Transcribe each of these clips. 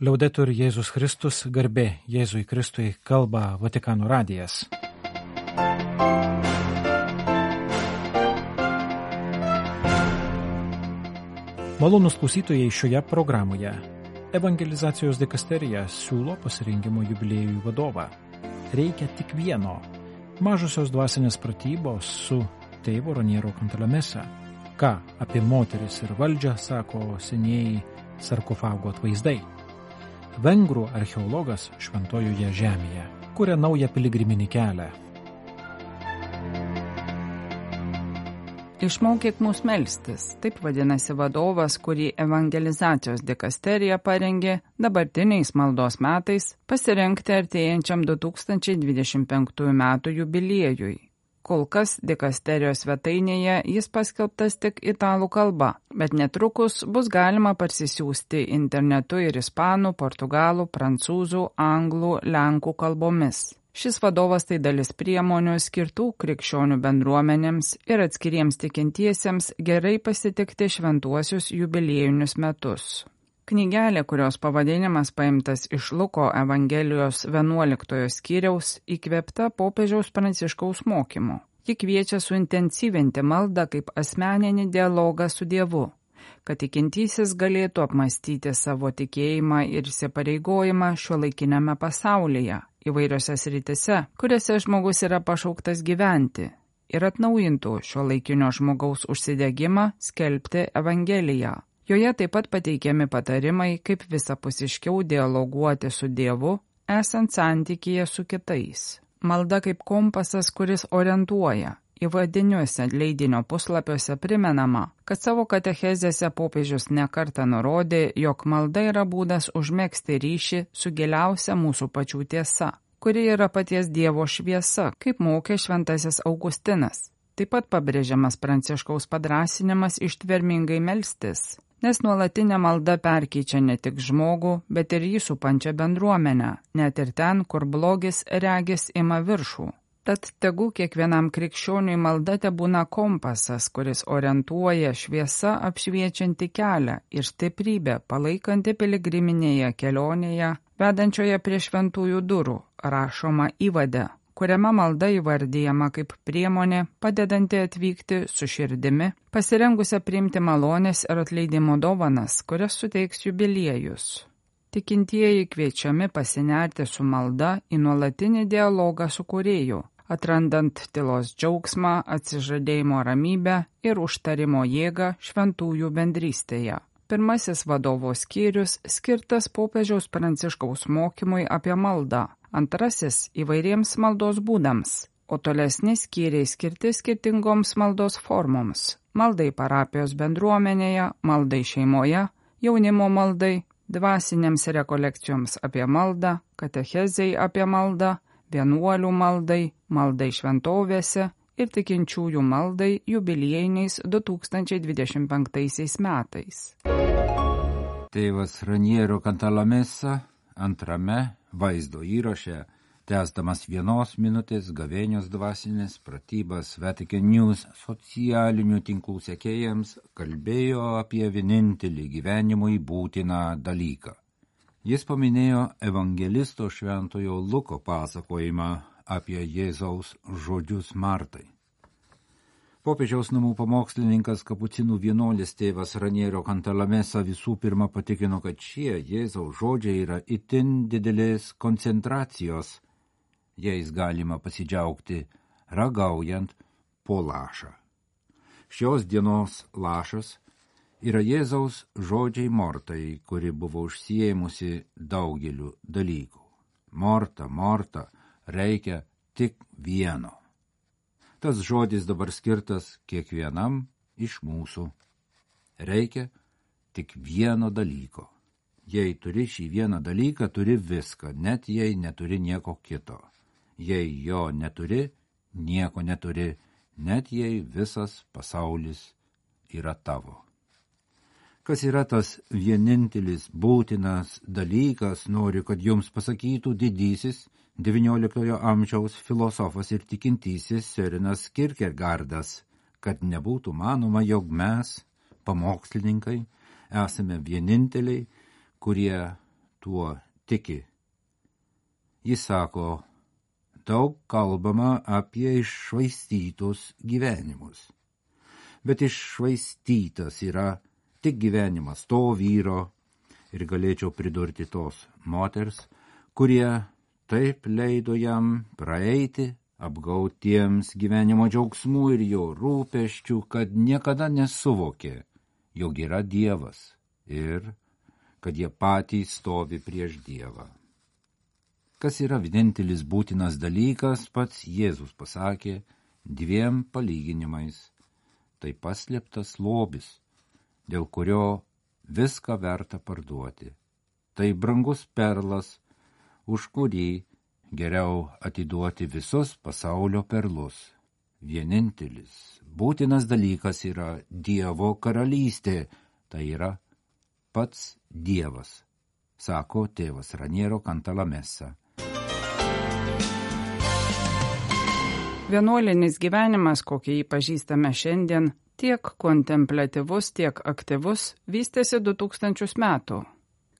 Liaudetur Jėzus Kristus, garbė Jėzui Kristui, kalba Vatikano radijas. Malonus klausytojai šioje programoje. Evangelizacijos dikasterija siūlo pasirinkimo jubiliejui vadovą. Reikia tik vieno - mažosios dvasinės pratybos su tėvo Raniero Kantalamesa. Ką apie moteris ir valdžią sako senieji sarkofago atvaizdai. Vengrų archeologas Šventojoje žemėje kuria naują piligriminį kelią. Išmokyk mus melstis, taip vadinasi vadovas, kurį evangelizacijos dikasterija parengė dabartiniais maldos metais pasirengti artėjančiam 2025 m. jubiliejui. Kol kas dikasterijos svetainėje jis paskelbtas tik italų kalba, bet netrukus bus galima parsisiųsti internetu ir ispanų, portugalų, prancūzų, anglų, lenkų kalbomis. Šis vadovas tai dalis priemonių skirtų krikščionių bendruomenėms ir atskiriems tikintiesiems gerai pasitikti šventuosius jubiliejinius metus. Knygelė, kurios pavadinimas paimtas iš Luko Evangelijos 11 skyriaus, įkvėpta popiežiaus pranciškaus mokymu. Ji kviečia suintensyvinti maldą kaip asmeninį dialogą su Dievu, kad tikintysis galėtų apmastyti savo tikėjimą ir įsipareigojimą šio laikinėme pasaulyje, įvairiose sritise, kuriuose žmogus yra pašauktas gyventi ir atnaujintų šio laikinio žmogaus užsidegimą skelbti Evangeliją Joje taip pat pateikiami patarimai, kaip visapusiškiau dialoguoti su Dievu, esant santykėje su kitais. Malda kaip kompasas, kuris orientuoja. Įvadiniuose leidinio puslapiuose primenama, kad savo katechezėse popiežius nekarta nurodė, jog malda yra būdas užmėgsti ryšį su giliausia mūsų pačių tiesa, kuri yra paties Dievo šviesa, kaip mokė šventasis Augustinas. Taip pat pabrėžiamas pranciškaus padrasinimas ištvermingai melstis, nes nuolatinė malda perkeičia ne tik žmogų, bet ir jį supančią bendruomenę, net ir ten, kur blogis regis ima viršų. Tad tegu kiekvienam krikščioniui malda te būna kompasas, kuris orientuoja šviesa apšviečianti kelią ir stiprybę palaikanti piligriminėje kelionėje, vedančioje prie šventųjų durų, rašoma įvade kuriame malda įvardyjama kaip priemonė padedanti atvykti su širdimi, pasirengusią priimti malonės ir atleidimo dovanas, kurias suteiks jubiliejus. Tikintieji kviečiami pasinerti su malda į nuolatinį dialogą su kurėju, atrandant tylos džiaugsmą, atsižadėjimo ramybę ir užtarimo jėgą šventųjų bendrystėje. Pirmasis vadovo skyrius skirtas popiežiaus pranciškaus mokymui apie maldą, antrasis įvairiems maldos būdams, o tolesni skyriai skirti skirtingoms maldos formoms - maldai parapijos bendruomenėje, maldai šeimoje, jaunimo maldai, dvasinėms rekolekcijoms apie maldą, katechezei apie maldą, vienuolių maldai, maldai šventovėse ir tikinčiųjų maldai jubiliejiniais 2025 metais. Tėvas Raniero Kantalamesa antrame vaizdo įraše, tęsdamas vienos minutės gavėnios dvasinės pratybas Vatican News socialinių tinklų sekėjams, kalbėjo apie vienintelį gyvenimui būtiną dalyką. Jis paminėjo evangelisto šventojo Luko pasakojimą apie Jėzaus žodžius Martai. Popiežiaus namų pamokslininkas kapucinų vienolis tėvas Ranierio Kantalamesa visų pirma patikino, kad šie Jėzaus žodžiai yra itin didelės koncentracijos, jais galima pasidžiaugti ragaujant po lašą. Šios dienos lašas yra Jėzaus žodžiai Mortai, kuri buvo užsiemusi daugeliu dalykų. Morta, Morta, reikia tik vieno Tas žodis dabar skirtas kiekvienam iš mūsų. Reikia tik vieno dalyko. Jei turi šį vieną dalyką, turi viską, net jei neturi nieko kito. Jei jo neturi, nieko neturi, net jei visas pasaulis yra tavo. Kas yra tas vienintelis būtinas dalykas, noriu, kad jums pasakytų didysis XIX amžiaus filosofas ir tikintysis Sörinas Kierkegaardas, kad nebūtų manoma, jog mes, pamokslininkai, esame vieninteliai, kurie tuo tiki. Jis sako, daug kalbama apie iššvaistytus gyvenimus. Bet iššvaistytas yra tik gyvenimas to vyro ir galėčiau pridurti tos moters, kurie taip leido jam praeiti apgautiems gyvenimo džiaugsmų ir jo rūpeščių, kad niekada nesuvokė, jog yra Dievas ir kad jie patys stovi prieš Dievą. Kas yra vienintelis būtinas dalykas, pats Jėzus pasakė dviem palyginimais. Tai paslėptas lobis, dėl kurio viską verta parduoti. Tai brangus perlas, už kurį geriau atiduoti visus pasaulio perlus. Vienintelis būtinas dalykas yra Dievo karalystė, tai yra pats Dievas, sako tėvas Raniero Kantalamesa. Vienuolinis gyvenimas, kokį jį pažįstame šiandien, tiek kontemplatyvus, tiek aktyvus, vystėsi 2000 metų.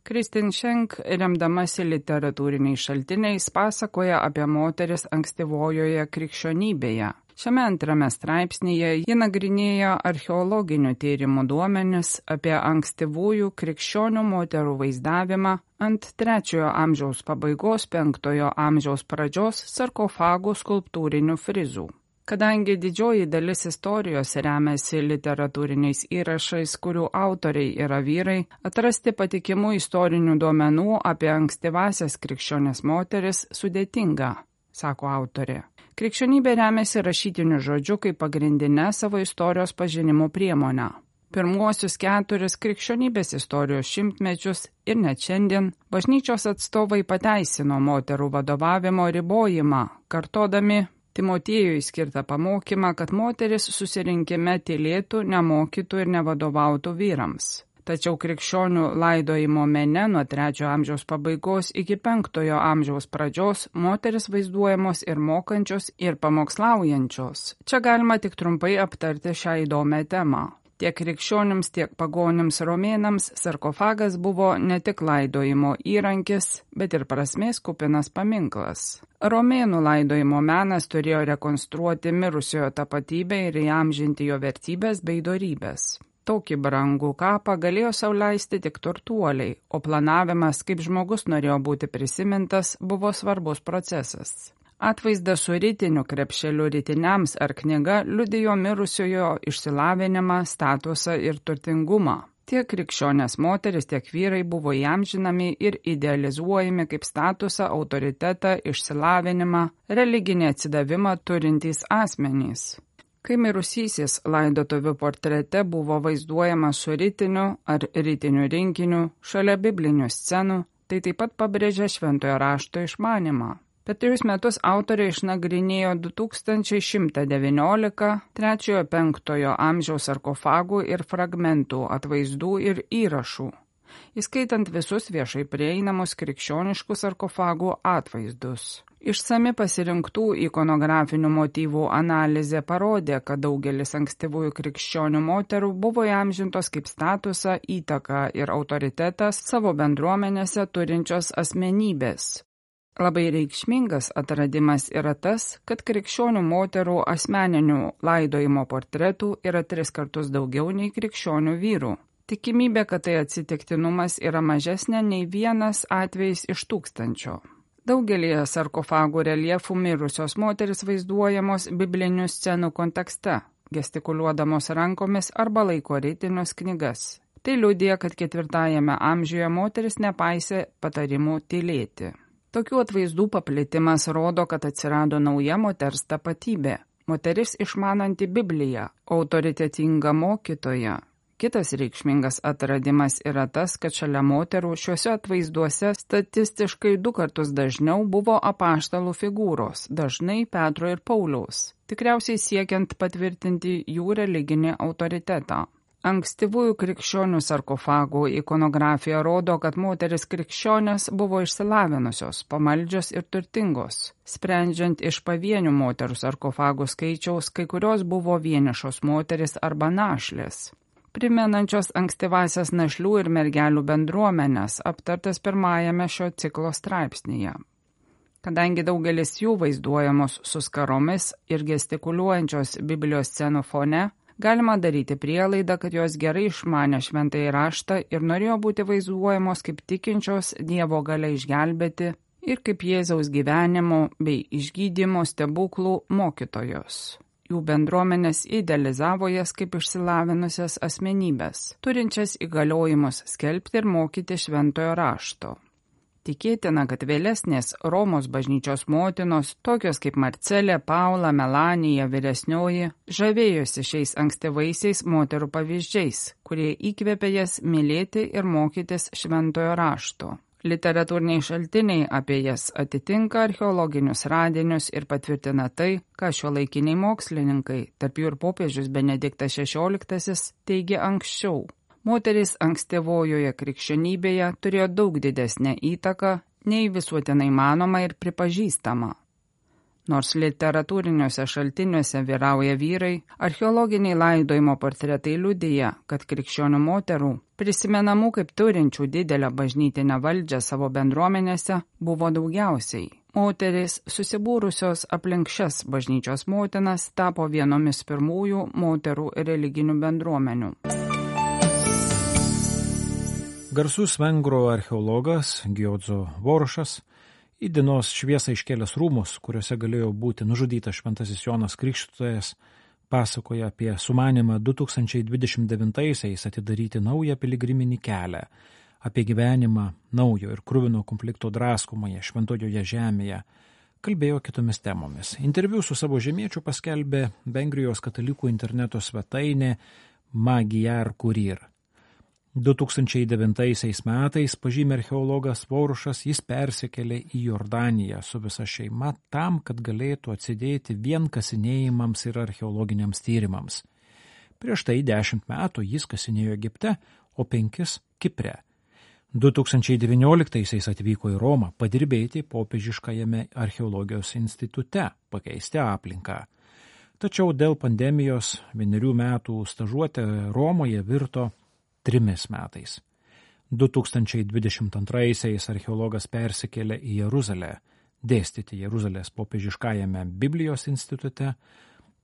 Kristin Šenk, remdamasi literatūriniais šaltiniais, pasakoja apie moteris ankstyvojoje krikščionybėje. Šiame antrame straipsnėje ji nagrinėja archeologinių tyrimų duomenis apie ankstyvųjų krikščionių moterų vaizdavimą ant trečiojo amžiaus pabaigos penktojo amžiaus pradžios sarkofagų skulptūrinių frizų. Kadangi didžioji dalis istorijos remiasi literatūriniais įrašais, kurių autoriai yra vyrai, atrasti patikimų istorinių duomenų apie ankstyvasias krikščionės moteris sudėtinga, sako autorė. Krikščionybė remiasi rašytiniu žodžiu kaip pagrindinę savo istorijos pažinimo priemonę. Pirmuosius keturis krikščionybės istorijos šimtmečius ir net šiandien bažnyčios atstovai pateisino moterų vadovavimo ribojimą, kartodami Timotiejui skirtą pamokymą, kad moteris susirinkime tylėtų, nemokytų ir nevadovautų vyrams. Tačiau krikščionių laidojimo mene nuo trečiojo amžiaus pabaigos iki penktojo amžiaus pradžios moteris vaizduojamos ir mokančios, ir pamokslaujančios. Čia galima tik trumpai aptarti šią įdomią temą. Tiek krikščionims, tiek pagonims romėnams sarkofagas buvo ne tik laidojimo įrankis, bet ir prasmės kupinas paminklas. Romėnų laidojimo menas turėjo rekonstruoti mirusiojo tapatybę ir įamžinti jo vertybės bei dorybės. Tokį brangų kapą galėjo sauliaisti tik turtuoliai, o planavimas, kaip žmogus norėjo būti prisimintas, buvo svarbus procesas. Atvaizdas su rytiniu krepšeliu rytiniams ar knyga liudijo mirusiojo išsilavinimą, statusą ir turtingumą. Tiek krikščionės moteris, tiek vyrai buvo įamžinami ir idealizuojami kaip statusą, autoritetą, išsilavinimą, religinį atsidavimą turintys asmenys. Kai mirusysis laidotuvių portrete buvo vaizduojamas su rytiniu ar rytiniu rinkiniu šalia biblinių scenų, tai taip pat pabrėžia šventojo rašto išmanimą. Per trejus metus autorė išnagrinėjo 2119 3-5 amžiaus sarkofagų ir fragmentų atvaizdų ir įrašų, įskaitant visus viešai prieinamus krikščioniškus sarkofagų atvaizdus. Išsami pasirinktų ikonografinių motyvų analizė parodė, kad daugelis ankstyvųjų krikščionių moterų buvo įamžintos kaip statusą, įtaką ir autoritetas savo bendruomenėse turinčios asmenybės, Labai reikšmingas atradimas yra tas, kad krikščionių moterų asmeninių laidojimo portretų yra tris kartus daugiau nei krikščionių vyrų. Tikimybė, kad tai atsitiktinumas yra mažesnė nei vienas atvejis iš tūkstančio. Daugelį sarkofagų reliefų mirusios moteris vaizduojamos biblinių scenų kontekste, gestikuliuodamos rankomis arba laiko rytinius knygas. Tai liūdė, kad ketvirtajame amžiuje moteris nepaisė patarimų tylėti. Tokių atvaizdų paplitimas rodo, kad atsirado nauja moters tapatybė - moteris išmananti Bibliją, autoritetinga mokytoja. Kitas reikšmingas atradimas yra tas, kad šalia moterų šiuose atvaizduose statistiškai du kartus dažniau buvo apaštalų figūros, dažnai Petro ir Pauliaus, tikriausiai siekiant patvirtinti jų religinį autoritetą. Ankstyvųjų krikščionių sarkofagų ikonografija rodo, kad moteris krikščionės buvo išsilavinusios, pamaldžios ir turtingos. Sprendžiant iš pavienių moterų sarkofagų skaičiaus, kai kurios buvo vienišos moteris arba našlės. primenančios ankstyvasias našlių ir mergelių bendruomenės, aptartas pirmajame šio ciklo straipsnėje. Kadangi daugelis jų vaizduojamos su skaromis ir gestikuliuojančios Biblijos scenų fone, galima daryti prielaidą, kad jos gerai išmane šventai raštą ir norėjo būti vaizduojamos kaip tikinčios Dievo gale išgelbėti ir kaip Jėzaus gyvenimo bei išgydymo stebuklų mokytojos jų bendruomenės idealizavo jas kaip išsilavinusias asmenybės, turinčias įgaliojimus skelbti ir mokyti šventojo rašto. Tikėtina, kad vėlesnės Romos bažnyčios motinos, tokios kaip Marcelė, Paula, Melanija vyresnioji, žavėjosi šiais ankstyvaisiais moterų pavyzdžiais, kurie įkvėpė jas mylėti ir mokytis šventojo rašto. Literatūriniai šaltiniai apie jas atitinka archeologinius radinius ir patvirtina tai, ką šio laikiniai mokslininkai, tarp jų ir popiežius Benediktas XVI, teigia anksčiau. Moteris ankstyvojoje krikščionybėje turėjo daug didesnę įtaką nei visuotinai manoma ir pripažįstama. Nors literatūriniuose šaltiniuose vyrauja vyrai, archeologiniai laidojimo portretai liudyja, kad krikščionių moterų, prisimenamų kaip turinčių didelę bažnytinę valdžią savo bendruomenėse, buvo daugiausiai. Moteris, susibūrusios aplink šias bažnyčios motinas, tapo vienomis pirmųjų moterų religinių bendruomenių. Garsus vengrų archeologas Giodzo Vorušas į dienos šviesą iškėlęs rūmus, kuriuose galėjo būti nužudytas šventasis Jonas Krikštytojas, pasakoja apie sumanimą 2029-aisiais atidaryti naują piligriminį kelią, apie gyvenimą naujo ir krūvino konflikto draskomoje šventojoje žemėje, kalbėjo kitomis temomis. Interviu su savo žemiečiu paskelbė Vengrijos katalikų interneto svetainė Magiar Kurir. 2009 metais, pažymė archeologas Vorušas, jis persikėlė į Jordaniją su visa šeima tam, kad galėtų atsidėti vien kasinėjimams ir archeologiniams tyrimams. Prieš tai dešimt metų jis kasinėjo Egipte, o penkis Kipre. 2019 atvyko į Romą padirbėti popiežiškajame archeologijos institute, pakeisti aplinką. Tačiau dėl pandemijos vienerių metų stažuotė Romoje virto trimis metais. 2022-aisiais archeologas persikėlė į Jeruzalę, dėstyti Jeruzalės popiežiškajame Biblijos institute,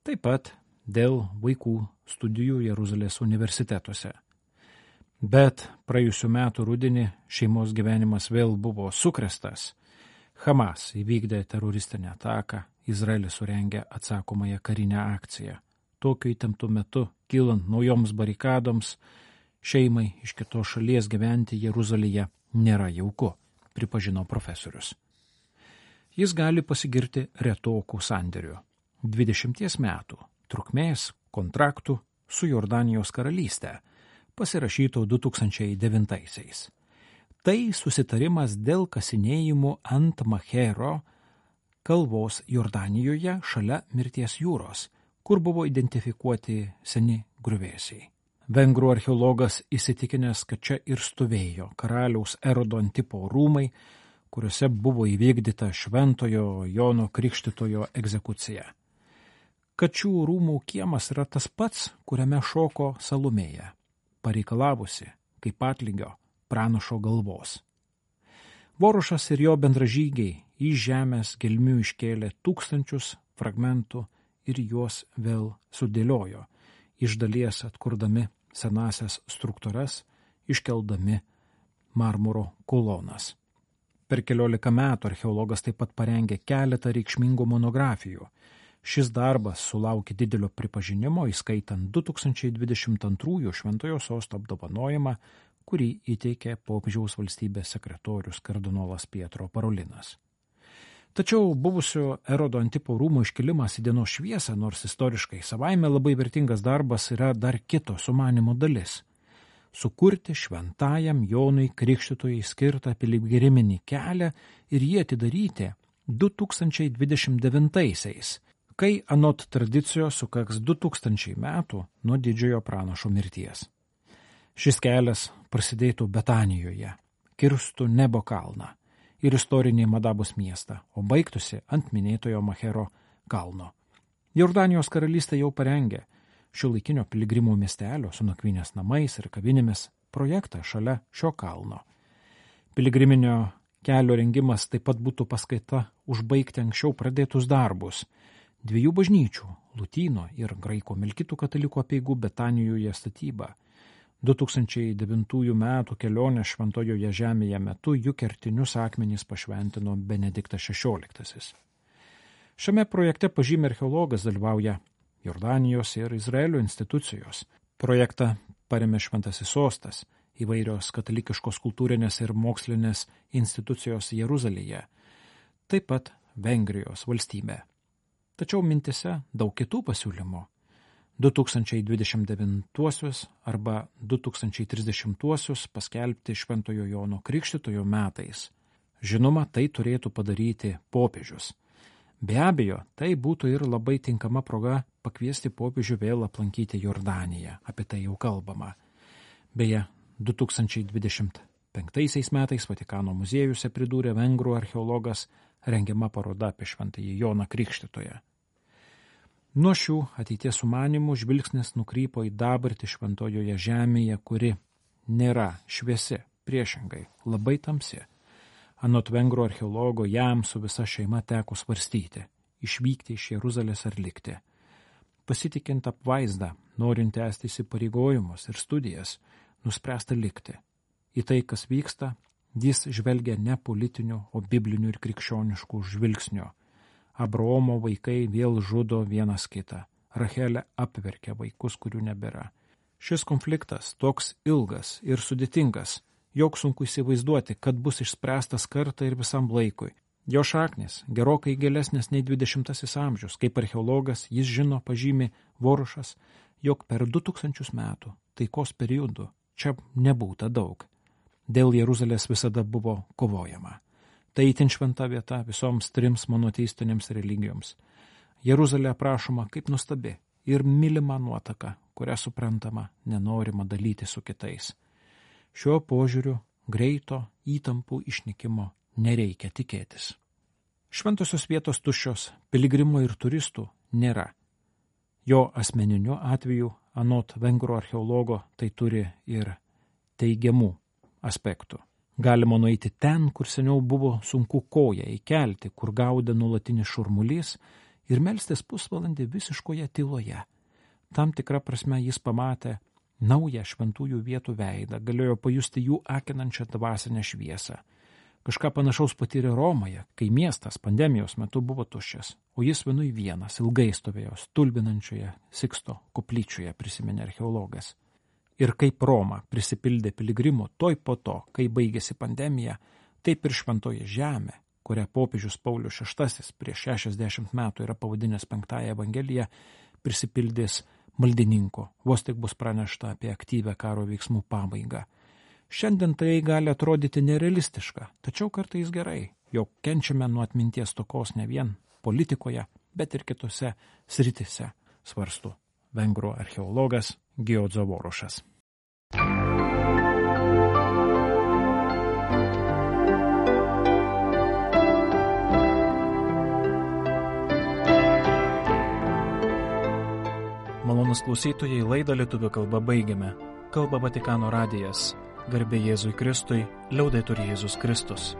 taip pat dėl vaikų studijų Jeruzalės universitetuose. Bet praėjusiu metu rudenį šeimos gyvenimas vėl buvo sukrestas. Hamas įvykdė teroristinę ataką, Izraelis surengė atsakomąją karinę akciją. Tokiu įtemptu metu, kylant naujoms barikadoms, Šeimai iš kitos šalies gyventi Jeruzalėje nėra jauku, pripažino profesorius. Jis gali pasigirti retokų sandėriu - 20 metų trukmės kontraktų su Jordanijos karalystė, pasirašyto 2009-aisiais. Tai susitarimas dėl kasinėjimų ant Machero kalvos Jordanijoje šalia mirties jūros, kur buvo identifikuoti seni gruvėsiai. Vengrų archeologas įsitikinęs, kad čia ir stovėjo karaliaus Erodo Antipo rūmai, kuriuose buvo įvykdyta šventojo Jono Krikštitojo egzekucija. Kačių rūmų kiemas yra tas pats, kuriame šoko Salumėja, pareikalavusi, kaip atlygio, pranašo galvos. Vorušas ir jo bendražygiai iš žemės gelmių iškėlė tūkstančius fragmentų ir juos vėl sudėliojo, iš dalies atkurdami senasias struktūras, iškeldami marmuro kolonas. Per keliolika metų archeologas taip pat parengė keletą reikšmingų monografijų. Šis darbas sulaukė didelio pripažinimo, įskaitant 2022 Šventojo sosto apdovanojimą, kurį įteikė popiežiaus valstybės sekretorius kardinolas Pietro Parolinas. Tačiau buvusio erodo antipo rūmų iškilimas į dienos šviesą, nors istoriškai savaime labai vertingas darbas, yra dar kito sumanimo dalis - sukurti šventajam Jonui Krikštytojai skirtą piligriminį kelią ir jį atidaryti 2029-aisiais, kai anot tradicijos sukaks 2000 metų nuo didžiojo pranašo mirties. Šis kelias prasidėtų Betanijoje, kirstų Nebo kalną ir istorinį Madabos miestą, o baigtųsi ant minėtojo Machero kalno. Jordanijos karalystė jau parengė šio laikinio piligrimų miestelio su nakvynės namais ir kavinėmis projektą šalia šio kalno. Piligriminio kelio rengimas taip pat būtų paskaita užbaigti anksčiau pradėtus darbus. Dviejų bažnyčių - Lutyno ir Graiko Melkitų katalikų apieigų Betanijoje statyba. 2009 m. kelionės šventojoje žemėje metu jų kertinius akmenys pašventino Benediktas XVI. Šiame projekte pažymė archeologas dalyvauja Jordanijos ir Izraelio institucijos. Projektą paremė Šventasis Sostas – įvairios katalikiškos kultūrinės ir mokslinės institucijos Jeruzalėje, taip pat Vengrijos valstybė. Tačiau mintise daug kitų pasiūlymų. 2029 arba 2030 paskelbti Šventojo Jono Krikštitojo metais. Žinoma, tai turėtų padaryti popiežius. Be abejo, tai būtų ir labai tinkama proga pakviesti popiežių vėl aplankyti Jordaniją, apie tai jau kalbama. Beje, 2025 metais Vatikano muziejuse pridūrė vengrų archeologas rengiama paroda apie šventąjį Joną Krikštitoje. Nuo šių ateities sumanimų žvilgsnis nukrypo į dabartį šventojoje žemėje, kuri nėra šviesi, priešingai, labai tamsi. Anot vengrų archeologo jam su visa šeima teko svarstyti - išvykti iš Jeruzalės ar likti. Pasitikint apvaizdą, norint tęsti įsipareigojimus ir studijas, nuspręsta likti. Į tai, kas vyksta, jis žvelgia ne politiniu, o bibliniu ir krikščionišku žvilgsniu. Abraomo vaikai vėl žudo vienas kitą. Rachelė apverkia vaikus, kurių nebėra. Šis konfliktas toks ilgas ir sudėtingas, jog sunku įsivaizduoti, kad bus išspręstas kartą ir visam laikui. Jo šaknis gerokai gilesnės nei 20 amžius, kaip archeologas jis žino pažymi Vorušas, jog per 2000 metų taikos periodų čia nebūta daug. Dėl Jeruzalės visada buvo kovojama. Tai itin šventa vieta visoms trims monoteistinėms religijoms. Jeruzalė aprašoma kaip nuostabi ir mylima nuotaka, kurią suprantama nenorima dalyti su kitais. Šiuo požiūriu greito įtampų išnykimo nereikia tikėtis. Šventosios vietos tuščios, piligrimų ir turistų nėra. Jo asmeniniu atveju anot vengrų archeologo, tai turi ir teigiamų aspektų. Galima nueiti ten, kur seniau buvo sunku koją įkelti, kur gaudė nulatinis šurmulys ir melstis pusvalandį visiškoje tyloje. Tam tikrą prasme jis pamatė naują šventųjų vietų veidą, galėjo pajusti jų akinančią dvasinę šviesą. Kažką panašaus patyrė Romoje, kai miestas pandemijos metu buvo tuščias, o jis vienui vienas ilgai stovėjo stulbinančioje Siksto koplyčioje, prisiminė archeologas. Ir kaip Roma prisipildė piligrimų toj po to, kai baigėsi pandemija, taip ir šventoje žemė, kurią popiežius Paulius VI prieš 60 metų yra pavadinęs penktąją evangeliją, prisipildys maldininko, vos tik bus pranešta apie aktyvę karo veiksmų pabaigą. Šiandien tai gali atrodyti nerealistiška, tačiau kartais gerai, jog kenčiame nuo atminties tokos ne vien politikoje, bet ir kitose sritise, svarstu vengrų archeologas Giodzo Vorošas. Malonus klausytojai laidą lietuvių kalbą baigiame. Kalba Vatikano radijas. Garbė Jėzui Kristui, liaudai turi Jėzus Kristus.